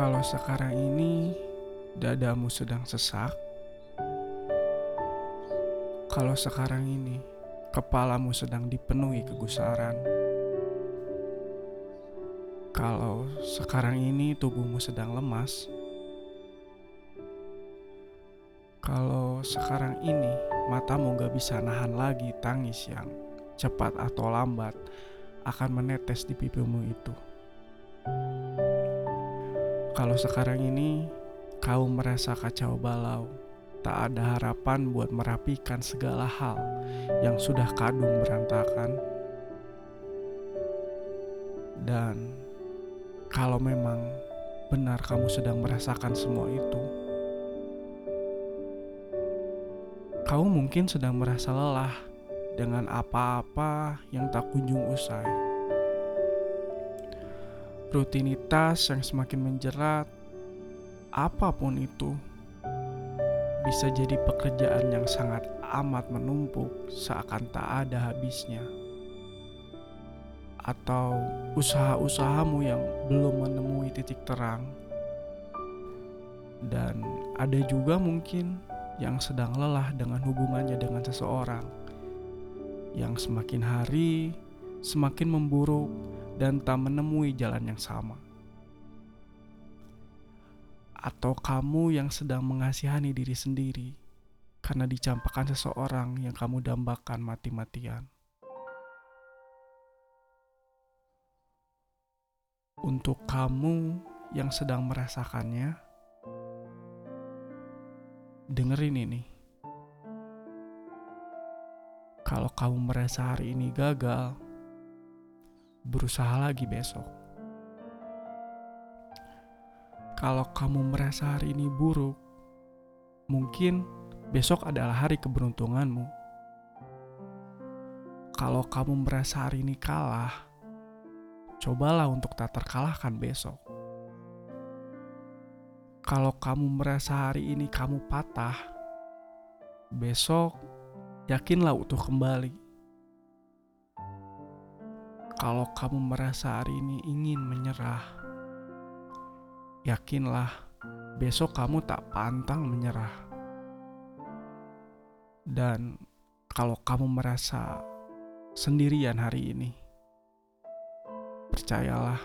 Kalau sekarang ini dadamu sedang sesak, kalau sekarang ini kepalamu sedang dipenuhi kegusaran, kalau sekarang ini tubuhmu sedang lemas, kalau sekarang ini matamu gak bisa nahan lagi tangis yang cepat atau lambat akan menetes di pipimu itu. Kalau sekarang ini kau merasa kacau balau, tak ada harapan buat merapikan segala hal yang sudah kadung berantakan. Dan kalau memang benar kamu sedang merasakan semua itu, kau mungkin sedang merasa lelah dengan apa-apa yang tak kunjung usai rutinitas yang semakin menjerat, apa pun itu, bisa jadi pekerjaan yang sangat amat menumpuk seakan tak ada habisnya, atau usaha-usahamu yang belum menemui titik terang, dan ada juga mungkin yang sedang lelah dengan hubungannya dengan seseorang. Yang semakin hari semakin memburuk dan tak menemui jalan yang sama. Atau kamu yang sedang mengasihani diri sendiri karena dicampakkan seseorang yang kamu dambakan mati-matian. Untuk kamu yang sedang merasakannya, dengerin ini. Kalau kamu merasa hari ini gagal, berusaha lagi besok. Kalau kamu merasa hari ini buruk, mungkin besok adalah hari keberuntunganmu. Kalau kamu merasa hari ini kalah, cobalah untuk tak terkalahkan besok. Kalau kamu merasa hari ini kamu patah, besok yakinlah utuh kembali. Kalau kamu merasa hari ini ingin menyerah, yakinlah besok kamu tak pantang menyerah. Dan kalau kamu merasa sendirian hari ini, percayalah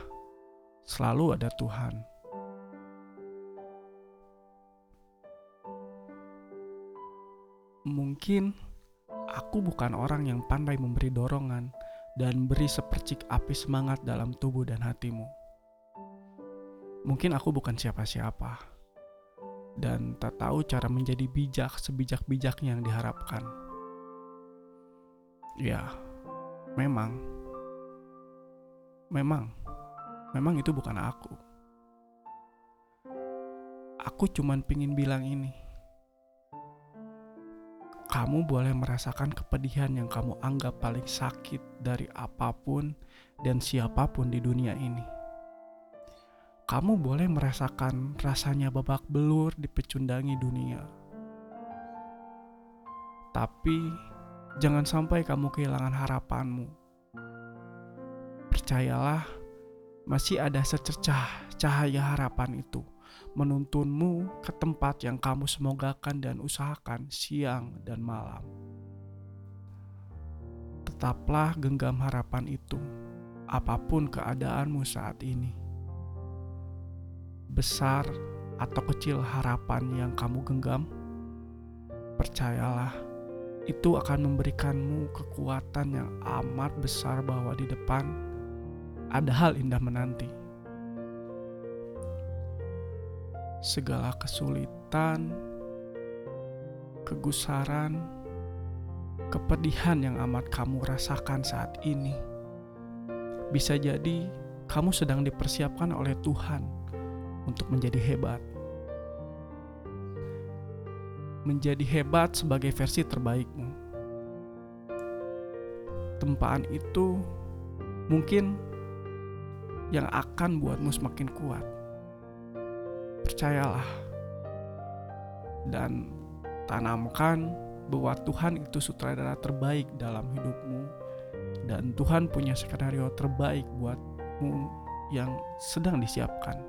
selalu ada Tuhan. Mungkin aku bukan orang yang pandai memberi dorongan dan beri sepercik api semangat dalam tubuh dan hatimu. Mungkin aku bukan siapa-siapa dan tak tahu cara menjadi bijak sebijak-bijaknya yang diharapkan. Ya, memang, memang, memang itu bukan aku. Aku cuman pingin bilang ini kamu boleh merasakan kepedihan yang kamu anggap paling sakit dari apa pun dan siapa pun di dunia ini. Kamu boleh merasakan rasanya babak belur dipecundangi dunia. Tapi jangan sampai kamu kehilangan harapanmu. Percayalah, masih ada secercah cahaya harapan itu menuntunmu ke tempat yang kamu semogakan dan usahakan siang dan malam. Tetaplah genggam harapan itu, apa pun keadaanmu saat ini. Besar atau kecil harapan yang kamu genggam, percayalah itu akan memberikanmu kekuatan yang amat besar bahwa di depan ada hal indah menanti. Segala kesulitan, kegusaran, kepedihan yang amat kamu rasakan saat ini. Bisa jadi kamu sedang dipersiapkan oleh Tuhan untuk menjadi hebat. Menjadi hebat sebagai versi terbaikmu. Tempaan itu mungkin yang akan buatmu semakin kuat percayalah dan tanamkan bahwa Tuhan itu sutradara terbaik dalam hidupmu dan Tuhan punya skenario terbaik buatmu yang sedang disiapkan.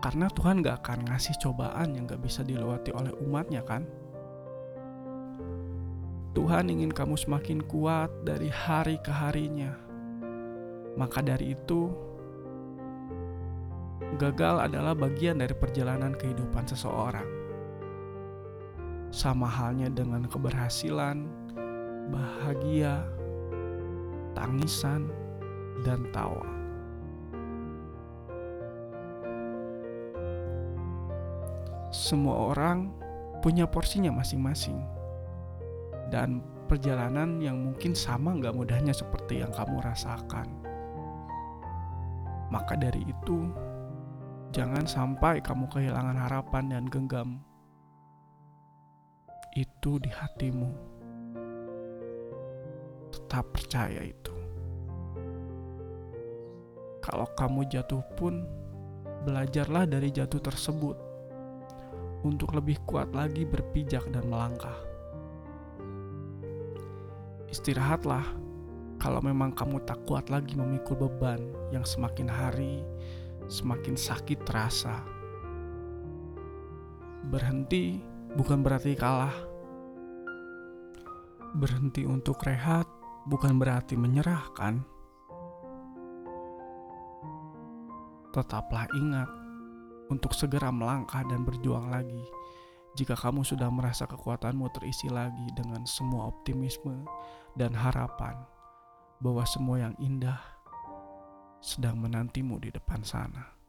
Karena Tuhan gak akan ngasih cobaan yang gak bisa dilewati oleh umatnya kan? Tuhan ingin kamu semakin kuat dari hari ke harinya. Maka dari itu, gagal adalah bagian dari perjalanan kehidupan seseorang. Sama halnya dengan keberhasilan, bahagia, tangisan, dan tawa. Semua orang punya porsinya masing-masing dan perjalanan yang mungkin sama nggak mudahnya seperti yang kamu rasakan. Maka dari itu, jangan sampai kamu kehilangan harapan dan genggam itu di hatimu. Tetap percaya itu. Kalau kamu jatuh pun, belajarlah dari jatuh tersebut untuk lebih kuat lagi berpijak dan melangkah istirahatlah kalau memang kamu tak kuat lagi memikul beban yang semakin hari semakin sakit terasa. Berhenti bukan berarti kalah. Berhenti untuk rehat bukan berarti menyerah, kan? Tetaplah ingat untuk segera melangkah dan berjuang lagi jika kamu sudah merasa kekuatanmu terisi lagi dengan semua optimisme dan harapan bahwa semua yang indah sedang menantimu di depan sana.